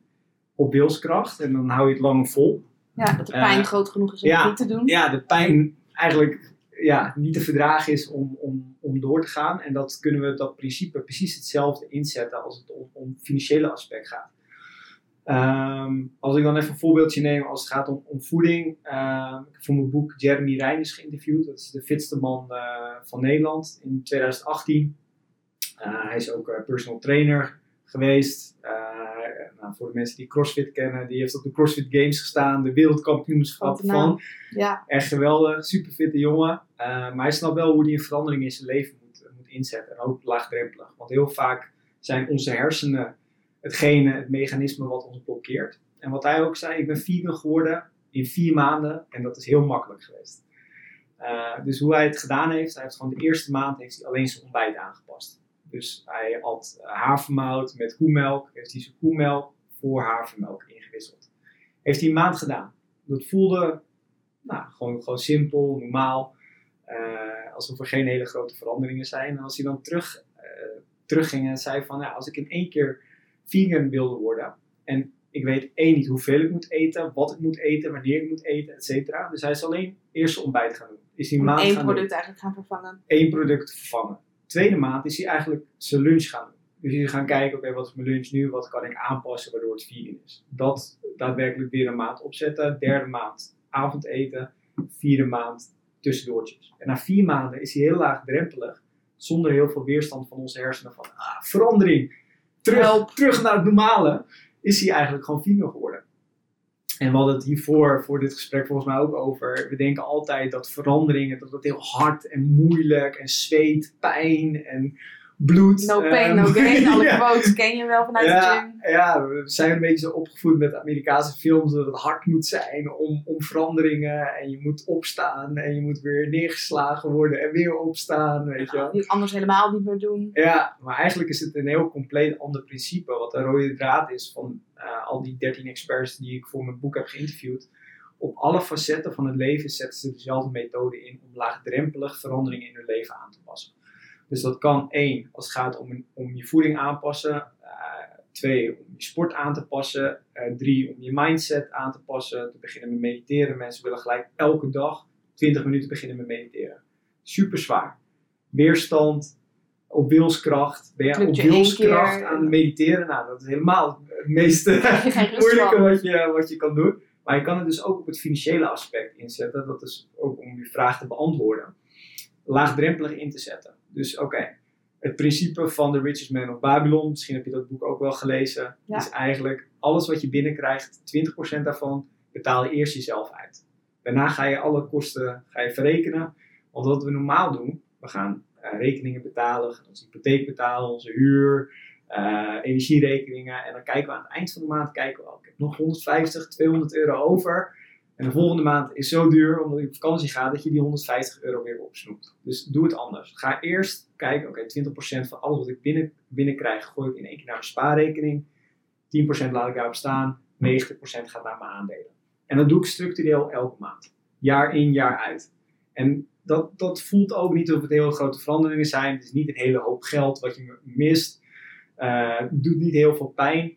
Op wilskracht. En dan hou je het langer vol. Ja, dat de Eh, pijn groot genoeg is om ja, het niet te doen. ja, de pijn eigenlijk ja, niet te verdragen is om, om, om door te gaan. En dat kunnen we dat principe precies hetzelfde inzetten als het om, om financiële aspect gaat. Ehm, als ik dan even een voorbeeldje neem als het gaat om, om voeding. Ehm, ik heb voor mijn boek Jeremy Reinders geïnterviewd. Dat is de fitste man eh, van Nederland in 2018. Eh, hij is ook eh, personal trainer geweest. Nou, voor de mensen die CrossFit kennen, die heeft op de CrossFit Games gestaan. De wereldkampioenschap van. Ja, Echt geweldig, super fitte jongen. Maar hij snapt wel hoe hij een verandering in zijn leven moet, moet inzetten. En ook laagdrempelig. Want heel vaak zijn onze hersenen hetgene, het mechanisme wat ons blokkeert. En wat hij ook zei, ik ben vegan geworden in vier maanden. En dat is heel makkelijk geweest. Eh, dus hoe hij het gedaan heeft, hij heeft gewoon de eerste maand heeft hij alleen zijn ontbijt aangepast. Dus hij had havermout met koemelk, heeft hij zijn koemelk voor havermelk ingewisseld. Heeft hij een maand gedaan. Dat voelde nou, gewoon, gewoon simpel, normaal. eh, alsof er geen hele grote veranderingen zijn. En als hij dan terug, eh, terugging en zei van, ja, als ik in één keer vegan wilde worden en ik weet één niet hoeveel ik moet eten, wat ik moet eten, wanneer ik moet eten, et cetera. Dus hij is alleen eerst ontbijt gaan doen. Is die maand gaan doen product eigenlijk gaan vervangen. één product vervangen. Tweede maand is hij eigenlijk zijn lunch gaan doen. Dus hij is gaan kijken, oké, wat is mijn lunch nu? Wat kan ik aanpassen waardoor het vegan is? Dat daadwerkelijk weer een maand opzetten. Derde maand avondeten. Vierde maand tussendoortjes. En na vier maanden is hij heel laagdrempelig. Zonder heel veel weerstand van onze hersenen. Van ah, verandering. Terug, terug naar het normale. Is hij eigenlijk gewoon vegan geworden. En we hadden het hiervoor, voor dit gesprek volgens mij ook over. We denken altijd dat veranderingen, dat dat heel hard en moeilijk en zweet, pijn en bloed. No pain, eh, no gain. Alle ja. quotes ken je wel vanuit de Ja, gym. ja, we zijn een beetje zo opgevoed met Amerikaanse films dat het hard moet zijn om, om veranderingen. En je moet opstaan en je moet weer neergeslagen worden en weer opstaan, weet je. Die het anders helemaal niet meer doen. Ja, maar eigenlijk is het een heel compleet ander principe. Wat de rode draad is van eh, al die 13 experts die ik voor mijn boek heb geïnterviewd. Op alle facetten van het leven zetten ze dezelfde methode in om laagdrempelig veranderingen in hun leven aan te passen. Dus dat kan één, als het gaat om, een- om je voeding aanpassen. eh, twee, om je sport aan te passen. eh, drie, om je mindset aan te passen. Te beginnen met mediteren. Mensen willen gelijk elke dag 20 minuten beginnen met mediteren. Super zwaar. Weerstand, op wilskracht. Ben je op wilskracht aan het mediteren? Nou, dat is helemaal het rust moeilijke wat je, wat je kan doen. Maar je kan het dus ook op het financiële aspect inzetten. Dat is ook om je vraag te beantwoorden. Laagdrempelig in te zetten. Dus oké, het principe van The Richest Man of Babylon, misschien heb je dat boek ook wel gelezen, Ja. is eigenlijk alles wat je binnenkrijgt, 20% daarvan betaal je eerst jezelf uit. Daarna ga je alle kosten ga je verrekenen. Want wat we normaal doen, we gaan eh, rekeningen betalen, we gaan onze hypotheek betalen, onze huur, eh, energierekeningen. En dan kijken we aan het eind van de maand, kijken we, oh, ik heb nog 150, 200 euro over. En de volgende maand is zo duur, omdat je op vakantie gaat, dat je die 150 euro weer opsnoept. Dus doe het anders. Ga eerst kijken, oké, 20% van alles wat ik binnen, binnenkrijg, gooi ik in één keer naar mijn spaarrekening. 10% laat ik daarop staan, 90% gaat naar mijn aandelen. En dat doe ik structureel elke maand. Jaar in, jaar uit. En dat, dat voelt ook niet of het heel grote veranderingen zijn. Het is niet een hele hoop geld wat je mist. Eh, het doet niet heel veel pijn.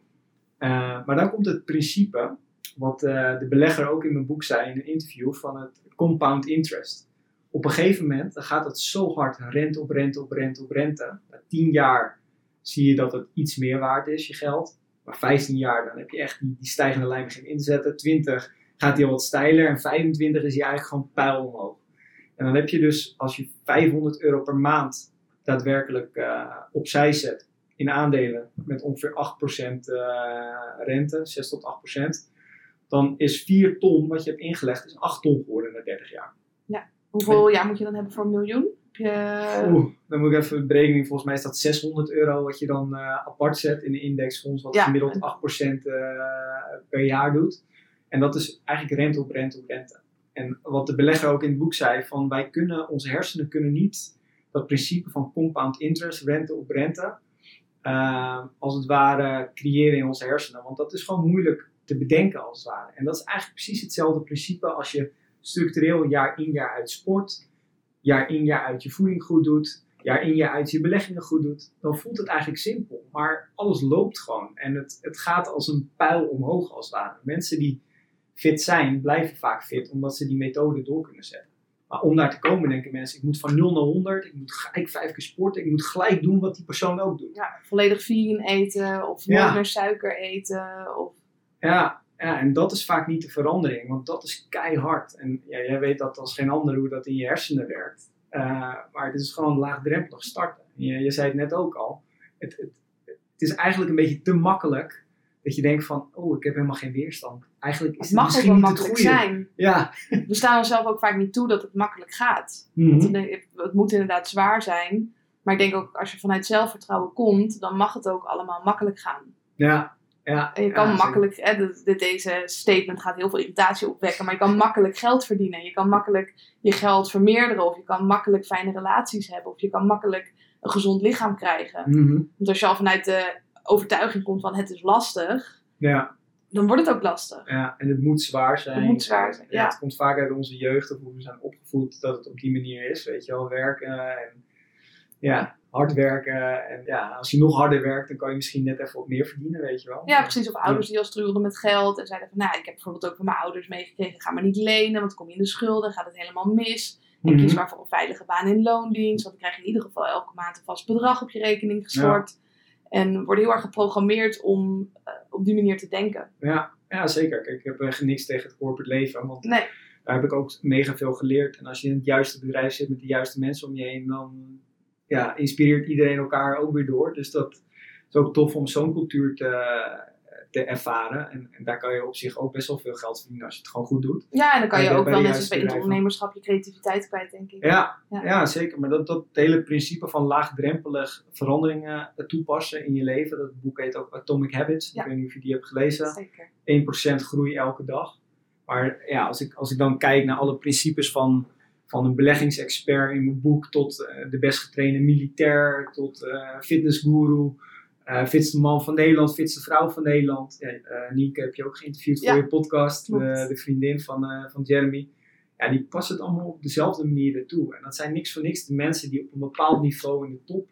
Eh, maar dan komt het principe wat eh, de belegger ook in mijn boek zei in een interview van het compound interest. Op een gegeven moment dan gaat het zo hard, rente op rente op rente op rente. Na 10 jaar zie je dat het iets meer waard is, je geld. Maar 15 jaar, dan heb je echt die, die stijgende lijn beginnen inzetten. 20 gaat hij al wat steiler en 25 is hij eigenlijk gewoon pijl omhoog. En dan heb je dus, als je 500 euro per maand daadwerkelijk uh, opzij zet in aandelen met ongeveer 8% uh, rente, 6 tot 8%, dan is 4 ton wat je hebt ingelegd, is 8 ton geworden na 30 jaar. Ja, hoeveel jaar moet je dan hebben voor een miljoen? Je... Oeh, dan moet ik even berekening. Volgens mij is dat 600 euro wat je dan uh, apart zet in een indexfonds, wat Ja. gemiddeld 8% uh, per jaar doet. En dat is eigenlijk rente op rente op rente. En wat de belegger ook in het boek zei, van wij kunnen, onze hersenen kunnen niet dat principe van compound interest, rente op rente, uh, als het ware creëren in onze hersenen. Want dat is gewoon moeilijk te bedenken als het ware. En dat is eigenlijk precies hetzelfde principe als je structureel jaar in jaar uit sport, jaar in jaar uit je voeding goed doet, jaar in jaar uit je beleggingen goed doet. Dan voelt het eigenlijk simpel. Maar alles loopt gewoon. En het, het gaat als een pijl omhoog als het ware. Mensen die fit zijn, blijven vaak fit omdat ze die methode door kunnen zetten. Maar om daar te komen denken mensen, ik moet van 0 naar 100, ik moet gelijk vijf keer sporten, ik moet gelijk doen wat die persoon ook doet. Ja, volledig vegan eten of Ja. nooit meer suiker eten. Of... Ja, ja, en dat is vaak niet de verandering, want dat is keihard. En ja, jij weet dat als geen ander hoe dat in je hersenen werkt. Uh, maar het is gewoon laagdrempelig starten. Je, je zei het net ook al, het, het, het is eigenlijk een beetje te makkelijk dat je denkt van, oh, ik heb helemaal geen weerstand. Eigenlijk is Het het mag ook misschien wel niet het makkelijk zijn. Ja. We staan onszelf ook vaak niet toe dat het makkelijk gaat. Mhm. Ik, Het moet inderdaad zwaar zijn. Maar ik denk ook, als je vanuit zelfvertrouwen komt, dan mag het ook allemaal makkelijk gaan. Ja, ja. En je kan ja, makkelijk, hè, de- de- deze statement gaat heel veel irritatie opwekken, maar je kan makkelijk geld verdienen. Je kan makkelijk je geld vermeerderen, of je kan makkelijk fijne relaties hebben, of je kan makkelijk een gezond lichaam krijgen. Mhm. Want als je al vanuit de overtuiging komt van het is lastig, Ja, dan wordt het ook lastig. ja, en het moet zwaar zijn. Het moet zwaar zijn, ja. Het komt vaak uit onze jeugd of hoe we zijn opgevoed dat het op die manier is. Weet je wel, werken en ja, hard werken. En ja, als je nog harder werkt, dan kan je misschien net even wat meer verdienen, weet je wel. Ja, precies. Of ouders die al strugelden met geld en zeiden van, nou, ik heb bijvoorbeeld ook van mijn ouders meegekregen, ga maar niet lenen, want dan kom je in de schulden, gaat het helemaal mis. En Mhm. kies maar voor een veilige baan in loondienst, want dan krijg je in ieder geval elke maand een vast bedrag op je rekening gestort. En worden heel erg geprogrammeerd om eh, op die manier te denken. Ja, ja, zeker. Kijk, ik heb echt niks tegen het corporate leven, want Nee, daar heb ik ook mega veel geleerd. En als je in het juiste bedrijf zit met de juiste mensen om je heen, dan ja, inspireert iedereen elkaar ook weer door. Dus dat is ook tof om zo'n cultuur te, te ervaren. En, en daar kan je op zich ook best wel veel geld verdienen als je het gewoon goed doet. ja, en dan kan je ook wel de net zoals bij ondernemerschap je creativiteit kwijt, denk ik. Ja, Ja. ja. zeker. Maar dat, dat hele principe van laagdrempelig veranderingen toepassen in je leven, dat boek heet ook Atomic Habits. Ja. Ik weet niet of je die hebt gelezen. Zeker. 1% groei elke dag. Maar ja, als ik, als ik dan kijk naar alle principes van, van een beleggingsexpert in mijn boek, tot eh, de best getrainde militair, tot eh fitnessguru, eh fitste man van Nederland, fitste vrouw van Nederland. Ja, Nienke heb je ook geïnterviewd voor Ja, je podcast, de, vriendin van, van Jeremy. Ja, die passen het allemaal op dezelfde manier ertoe. En dat zijn niks voor niks de mensen die op een bepaald niveau in de top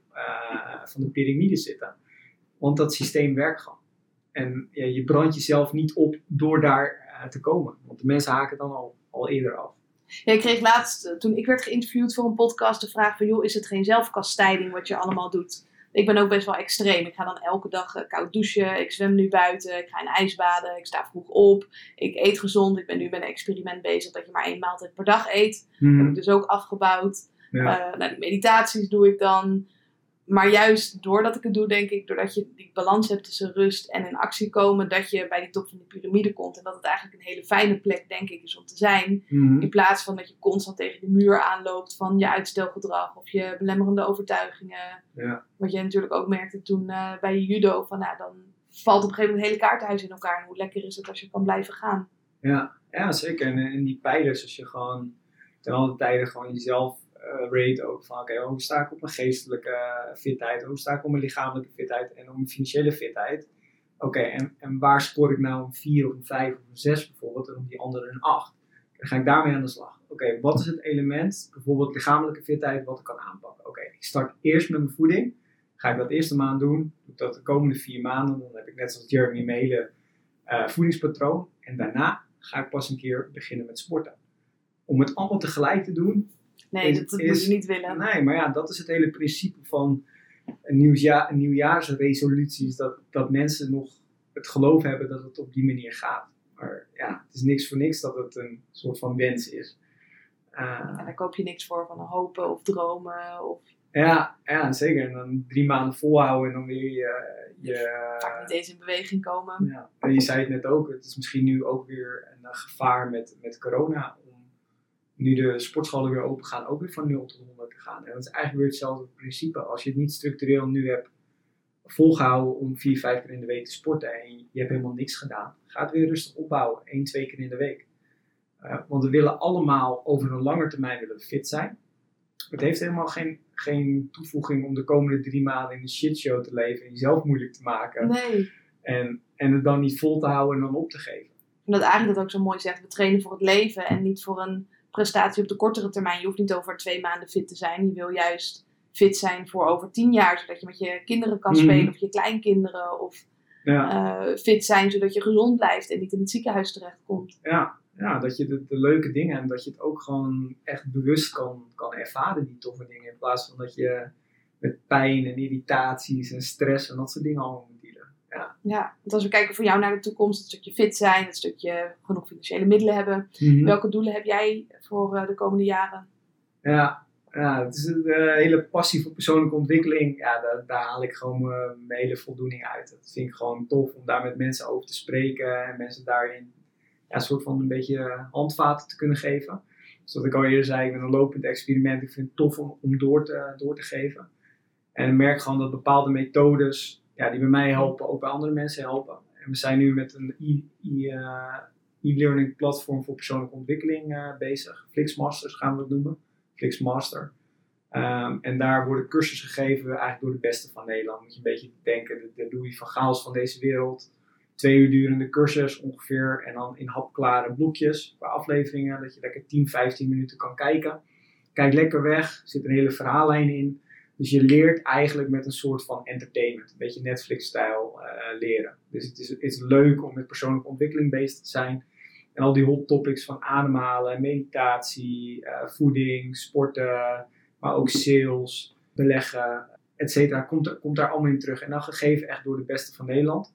van de piramide zitten. Want dat systeem werkt gewoon. En ja, je brandt jezelf niet op door daar te komen. Want de mensen haken dan al, al eerder af. Ja, ik kreeg laatst, eh, toen ik werd geïnterviewd voor een podcast, de vraag van, joh, is het geen zelfkastijding wat je allemaal doet? Ik ben ook best wel extreem. Ik ga dan elke dag eh, koud douchen, ik zwem nu buiten, ik ga in ijsbaden, ik sta vroeg op, ik eet gezond. Ik ben nu met een experiment bezig dat je maar één maaltijd per dag eet. Dat heb ik dus ook afgebouwd. Ja. Eh, nou, die meditaties doe ik dan. Maar juist doordat ik het doe, denk ik, doordat je die balans hebt tussen rust en in actie komen, dat je bij die top van de piramide komt. En dat het eigenlijk een hele fijne plek, denk ik, is om te zijn. Mhm. In plaats van dat je constant tegen de muur aanloopt van je uitstelgedrag of je belemmerende overtuigingen. Ja. Wat je natuurlijk ook merkte toen eh, bij je judo, van nou, dan valt op een gegeven moment het hele kaartenhuis in elkaar. En hoe lekker is het als je kan blijven gaan. Ja, ja, zeker. En, en die pijlers, als je gewoon ten alle tijden gewoon jezelf eh rate ook van oké, hoe sta ik op mijn geestelijke eh, fitheid, hoe sta ik op mijn lichamelijke fitheid en op mijn financiële fitheid. Oké, en, en waar scoor ik nou een 4 of een 5 of een 6 bijvoorbeeld en op die andere een 8? Dan ga ik daarmee aan de slag. Oké, wat is het element, bijvoorbeeld lichamelijke fitheid, wat ik kan aanpakken? Oké, ik start eerst met mijn voeding. Ga ik dat eerste maand doen, doe ik dat de komende vier maanden, dan heb ik net zoals Jeremy Melen eh, voedingspatroon. En daarna ga ik pas een keer beginnen met sporten. Om het allemaal tegelijk te doen. Nee, Is- dat, dat is- moet je niet willen. Nee, maar ja, dat is het hele principe van een, nieuwjaarsresoluties. Dat, dat mensen nog het geloof hebben dat het op die manier gaat. Maar ja, het is niks voor niks dat het een soort van wens is. Eh, En daar koop je niks voor van hopen of dromen. Of ja, ja, zeker. En dan drie maanden volhouden en dan weer je... vaak niet je eens in beweging komen. ja. En je zei het net ook, het is misschien nu ook weer een eh, gevaar met, met corona. Nu de sportscholen weer open gaan, ook weer van 0 tot 100 te gaan. En dat is eigenlijk weer hetzelfde principe. Als je het niet structureel nu hebt volgehouden om vier, vijf keer in de week te sporten en je hebt helemaal niks gedaan, ga het weer rustig opbouwen, één, twee keer in de week. Eh, want we willen allemaal over een lange termijn willen fit zijn. Het heeft helemaal geen, geen toevoeging om de komende drie maanden in een shitshow te leven en jezelf moeilijk te maken. Nee. En, en het dan niet vol te houden en dan op te geven. En dat eigenlijk dat ook zo mooi zegt. We trainen voor het leven en niet voor een prestatie op de kortere termijn. Je hoeft niet over twee maanden fit te zijn. Je wil juist fit zijn voor over tien jaar. Zodat je met je kinderen kan Mhm. spelen of je kleinkinderen. Of Ja, eh, fit zijn zodat je gezond blijft en niet in het ziekenhuis terechtkomt. ja, ja dat je de, de leuke dingen en dat je het ook gewoon echt bewust kan, kan ervaren, die toffe dingen. In plaats van dat je met pijn en irritaties en stress en dat soort dingen dealen. Ja. Ja, want als we kijken voor jou naar de toekomst, het stukje fit zijn, het stukje genoeg financiële middelen hebben. Mhm. Welke doelen heb jij voor eh, de komende jaren? Ja, ja, het is een eh, hele passie voor persoonlijke ontwikkeling. Ja, daar, daar haal ik gewoon mijn, mijn hele voldoening uit. Dat vind ik gewoon tof om daar met mensen over te spreken en mensen daarin ja, een soort van een beetje handvaten te kunnen geven. Zoals ik al eerder zei, ik ben een lopend experiment. Ik vind het tof om, om door, te, door te geven. En ik merk gewoon dat bepaalde methodes ja, die bij mij helpen, ook bij andere mensen helpen. En we zijn nu met een eh, e-learning platform voor persoonlijke ontwikkeling eh, bezig. Flixmasters gaan we het noemen. Flixmaster. Ehm, en daar worden cursussen gegeven eigenlijk door de beste van Nederland. Moet je een beetje denken, de, de Louis van Gaals van deze wereld. Twee uur durende cursus ongeveer. En dan in hapklare blokjes qua afleveringen. Dat je lekker 10, 15 minuten kan kijken. Kijk lekker weg. Er zit een hele verhaallijn in. Dus je leert eigenlijk met een soort van entertainment. Een beetje Netflix-stijl eh, leren. Dus het is, het is leuk om met persoonlijke ontwikkeling bezig te zijn. En al die hot topics van ademhalen, meditatie, eh, voeding, sporten, maar ook sales, beleggen, et cetera, komt, komt daar allemaal in terug. En dan gegeven echt door de beste van Nederland.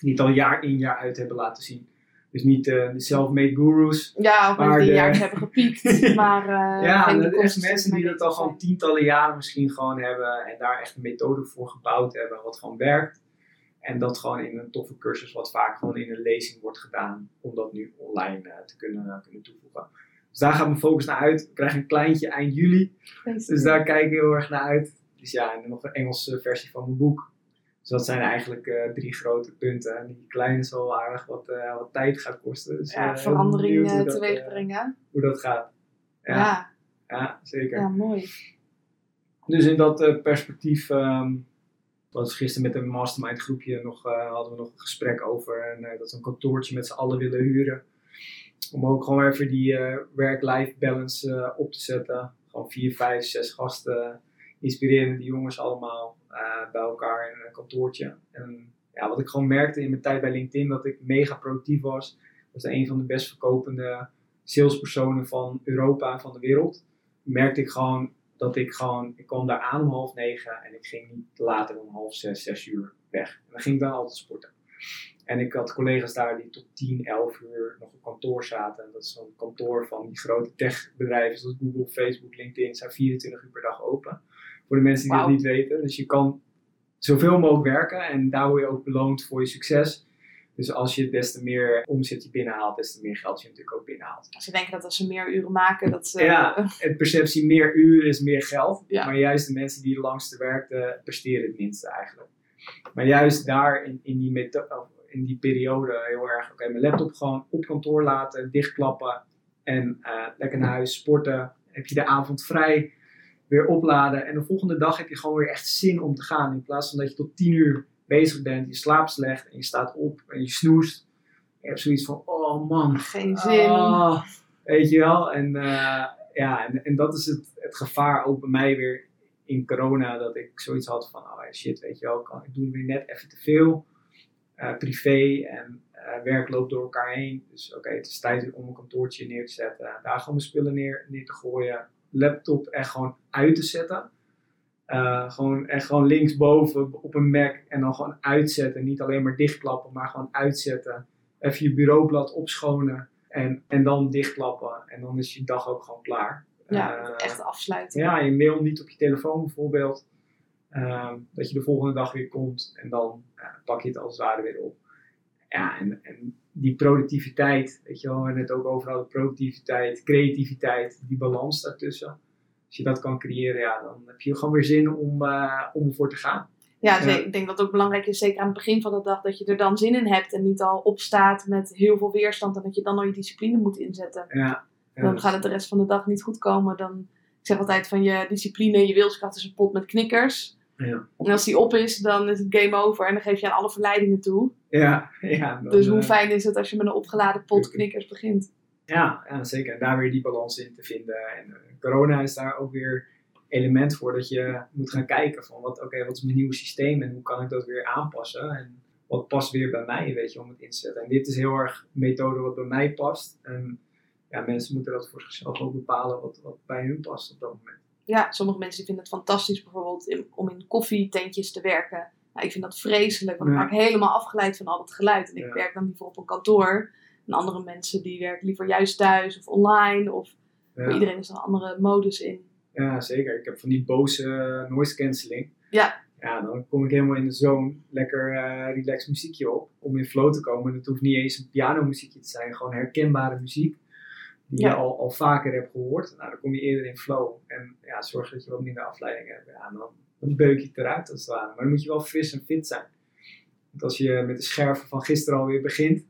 Die het al jaar in jaar uit hebben laten zien. Dus niet eh, de self-made gurus. Ja, of Maar die de- jaren hebben gepiekt, maar eh ja, dat echt mensen die dat al gewoon tientallen jaren misschien gewoon hebben. En daar echt een methode voor gebouwd hebben wat gewoon werkt. En dat gewoon in een toffe cursus wat vaak gewoon in een lezing wordt gedaan. Om dat nu online eh, te kunnen, kunnen toevoegen. Dus daar gaat mijn focus naar uit. Ik krijg een kleintje eind juli. Dus daar kijk ik heel erg naar uit. Dus ja, en nog een Engelse versie van mijn boek. Dus dat zijn eigenlijk eh, drie grote punten. En die kleine zal aardig wat, eh, wat tijd gaat kosten. Dus, ja, eh, verandering hoe dat, teweeg brengen. hoe dat gaat. Ja. Ja, Ja, ja, zeker. mooi. Dus in dat perspectief, ehm was gisteren met een mastermind groepje nog, hadden we nog een gesprek over. En dat we een kantoortje met z'n allen willen huren. Om ook gewoon even die work-life balance op te zetten. Gewoon vier, vijf, zes gasten. Inspirerende jongens allemaal eh, bij elkaar in een kantoortje. En ja, wat ik gewoon merkte in mijn tijd bij LinkedIn, dat ik mega productief was. Dat was een van de best verkopende salespersonen van Europa en van de wereld. Merkte ik gewoon dat ik gewoon, ik kwam daar aan om half negen en ik ging niet later dan half zes, zes uur weg. En dan ging ik dan altijd sporten. En ik had collega's daar die tot 10, 11 uur nog op kantoor zaten. En dat is zo'n kantoor van die grote techbedrijven zoals Google, Facebook, LinkedIn, zijn 24 uur per dag open. Voor de mensen die Wauw. dat niet weten. Dus je kan zoveel mogelijk werken en daar word je ook beloond voor je succes. Dus als je des te meer omzet je binnenhaalt, des te meer geld je natuurlijk ook binnenhaalt. Ze denken dat als ze meer uren maken, dat ze... Ja. Het perceptie meer uren is meer geld. Ja. Maar juist de mensen die langste werkten, presteren het minste eigenlijk. Maar juist daar in, in, die, in die periode heel erg, oké, mijn laptop gewoon op kantoor laten, dichtklappen en eh, lekker naar huis sporten. Heb je de avond vrij, weer opladen en de volgende dag heb je gewoon weer echt zin om te gaan. In plaats van dat je tot tien uur bezig bent, je slaapt slecht en je staat op en je snoest. Je hebt zoiets van, oh man, Geen zin. Ah, weet je wel? En, eh, ja, en, en dat is het, het gevaar ook bij mij weer in corona. Dat ik zoiets had van, oh shit, weet je wel, kan, ik doe weer net even te veel. eh, privé en eh, werk loopt door elkaar heen. Dus oké, het is tijd om een kantoortje neer te zetten. Daar gewoon mijn spullen neer, neer te gooien. Laptop echt gewoon uit te zetten. Eh, gewoon echt gewoon linksboven op een Mac en dan gewoon uitzetten. Niet alleen maar dichtklappen, maar gewoon uitzetten. Even je bureaublad opschonen en, en dan dichtklappen. En dan is je dag ook gewoon klaar. Ja, Eh, echt afsluiten. ja, je mail niet op je telefoon bijvoorbeeld. Ehm, dat je de volgende dag weer komt en dan pak je het als het ware weer op. Ja, en, en die productiviteit, weet je wel, we hebben het ook over hadden, productiviteit, creativiteit, die balans daartussen. Als je dat kan creëren, ja, dan heb je gewoon weer zin om, eh, om ervoor te gaan. Ja, ik denk dat het ook belangrijk is, zeker aan het begin van de dag, dat je er dan zin in hebt en niet al opstaat met heel veel weerstand en dat je dan al je discipline moet inzetten. Ja, ja, Dan gaat het de rest van de dag niet goed komen. Dan, ik zeg altijd van je discipline, je wilskracht is een pot met knikkers. Ja. En als die op is, dan is het game over en dan geef je aan alle verleidingen toe. ja, ja, dan, dus hoe eh, fijn is het als je met een opgeladen pot knikkers begint? Ja, ja, zeker. En daar weer die balans in te vinden. En eh, corona is daar ook weer element voor dat je moet gaan kijken van wat, oké, wat is mijn nieuwe systeem en hoe kan ik dat weer aanpassen en wat past weer bij mij, weet je, om het in te zetten. En dit is heel erg een methode wat bij mij past. En ja, mensen moeten dat voor zichzelf ook bepalen wat, wat bij hun past op dat moment. Ja, sommige mensen die vinden het fantastisch bijvoorbeeld in- om in koffietentjes te werken. Nou, ik vind dat vreselijk, want ik Ja. raak helemaal afgeleid van al dat geluid. En ik Ja. werk dan liever op een kantoor. En andere mensen die werken liever juist thuis of online. Of Ja, iedereen is er een andere modus in. ja, zeker. Ik heb van die boze noise cancelling. Ja. Ja, dan kom ik helemaal in de zone, lekker eh relaxed muziekje op, om in flow te komen. En het hoeft niet eens een pianomuziekje te zijn, gewoon herkenbare muziek, die Ja. je al, al vaker hebt gehoord. Nou, dan kom je eerder in flow. En ja, zorg dat je wat minder afleiding hebt. Ja, dan, dan beuk je het eruit als het ware. Maar dan moet je wel fris en fit zijn. Want als je met de scherven van gisteren alweer begint,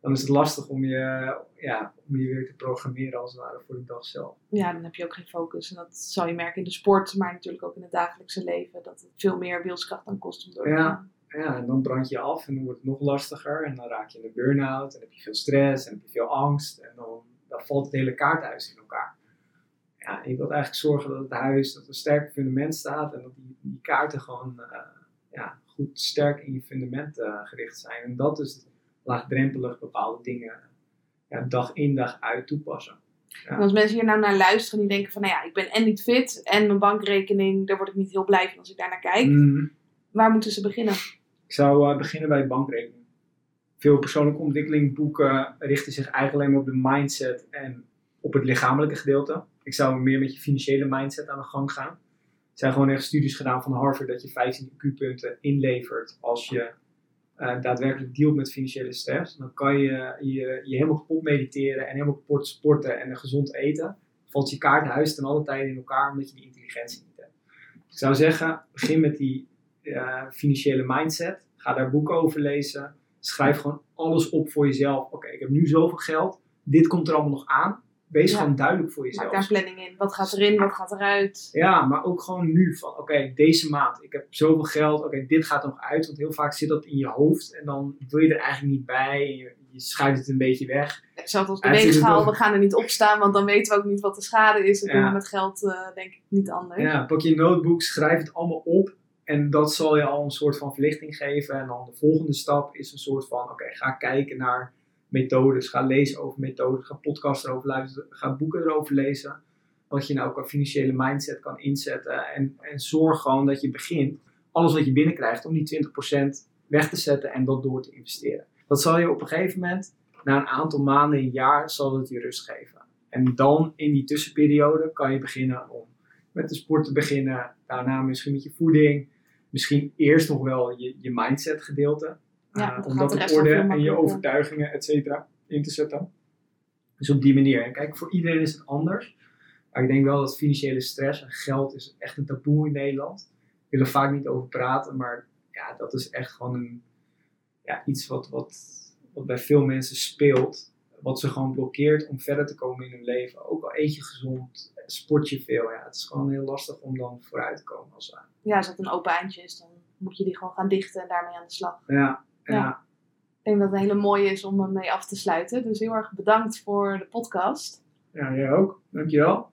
dan is het lastig om je, ja, om je weer te programmeren als het ware voor de dag zelf. Ja, dan heb je ook geen focus. En dat zal je merken in de sport, maar natuurlijk ook in het dagelijkse leven. Dat het veel meer wilskracht dan kost om door te Ja. gaan. Ja, en dan brand je af en dan wordt het nog lastiger. En dan raak je in een burn-out en heb je veel stress en heb je veel angst. En dan, dan valt het hele kaarthuis in elkaar. Ja, en je wilt eigenlijk zorgen dat het huis, dat er een sterk fundament staat. En dat die, die kaarten gewoon eh, ja, goed sterk in je fundament eh, gericht zijn. En dat is laagdrempelig bepaalde dingen ja, dag in dag uit toepassen. En als mensen hier nou naar luisteren die denken van, nou ja, ik ben en niet fit en mijn bankrekening, daar word ik niet heel blij van als ik daar naar kijk. Mhm. Waar moeten ze beginnen? Ik zou eh, beginnen bij de bankrekening. Veel persoonlijke ontwikkeling boeken richten zich eigenlijk alleen maar op de mindset en op het lichamelijke gedeelte. Ik zou meer met je financiële mindset aan de gang gaan. Er zijn gewoon echt studies gedaan van Harvard dat je 15 IQ-punten inlevert als je eh, daadwerkelijk dealt met financiële stress. Dan kan je, je je helemaal kapot mediteren en helemaal kapot sporten en gezond eten. Valt je kaartenhuis ten alle tijde in elkaar omdat je die intelligentie niet hebt. Ik zou zeggen, begin met die eh, financiële mindset. Ga daar boeken over lezen. Schrijf gewoon alles op voor jezelf. Oké, ik heb nu zoveel geld. Dit komt er allemaal nog aan. Wees Ja. gewoon duidelijk voor Maak jezelf. daar een planning in. Wat gaat erin, wat gaat eruit? Ja, maar ook gewoon nu van, oké, deze maand, ik heb zoveel geld, oké, dit gaat er nog uit. Want heel vaak zit dat in je hoofd en dan wil je er eigenlijk niet bij. En je, je schuift het een beetje weg. Zelfs als de Ja, het is weegschaal, ook- we gaan er niet op staan, want dan weten we ook niet wat de schade is. Dat Ja. doen we met geld eh, denk ik niet anders. Ja, pak je notebook, schrijf het allemaal op. En dat zal je al een soort van verlichting geven. En dan de volgende stap is een soort van, oké, ga kijken naar methodes. Ga lezen over methodes. Ga podcasts erover luisteren. Ga boeken erover lezen. Wat je nou qua financiële mindset kan inzetten. En, en zorg gewoon dat je begint, alles wat je binnenkrijgt, om die 20% weg te zetten en dat door te investeren. Dat zal je op een gegeven moment, na een aantal maanden, een jaar, zal het je rust geven. En dan in die tussenperiode kan je beginnen om met de sport te beginnen. Daarna misschien met je voeding. Misschien eerst nog wel je, je mindset gedeelte. Ja, Eh, om gaat dat wel orde en je overtuigingen, et cetera, in te zetten. Dus op die manier. En kijk, voor iedereen is het anders. Maar ik denk wel dat financiële stress en geld is echt een taboe in Nederland. We willen er vaak niet over praten, maar ja, dat is echt gewoon een, ja, iets wat, wat, wat bij veel mensen speelt. Wat ze gewoon blokkeert om verder te komen in hun leven. Ook al eet je gezond, sport je veel. Ja, het is gewoon heel lastig om dan vooruit te komen als ware. Ja, als het een open eindje is, dan moet je die gewoon gaan dichten en daarmee aan de slag. Ja, ja. Ja. Ik denk dat het een hele mooie is om ermee af te sluiten. Dus heel erg bedankt voor de podcast. ja, jij ook. Dankjewel.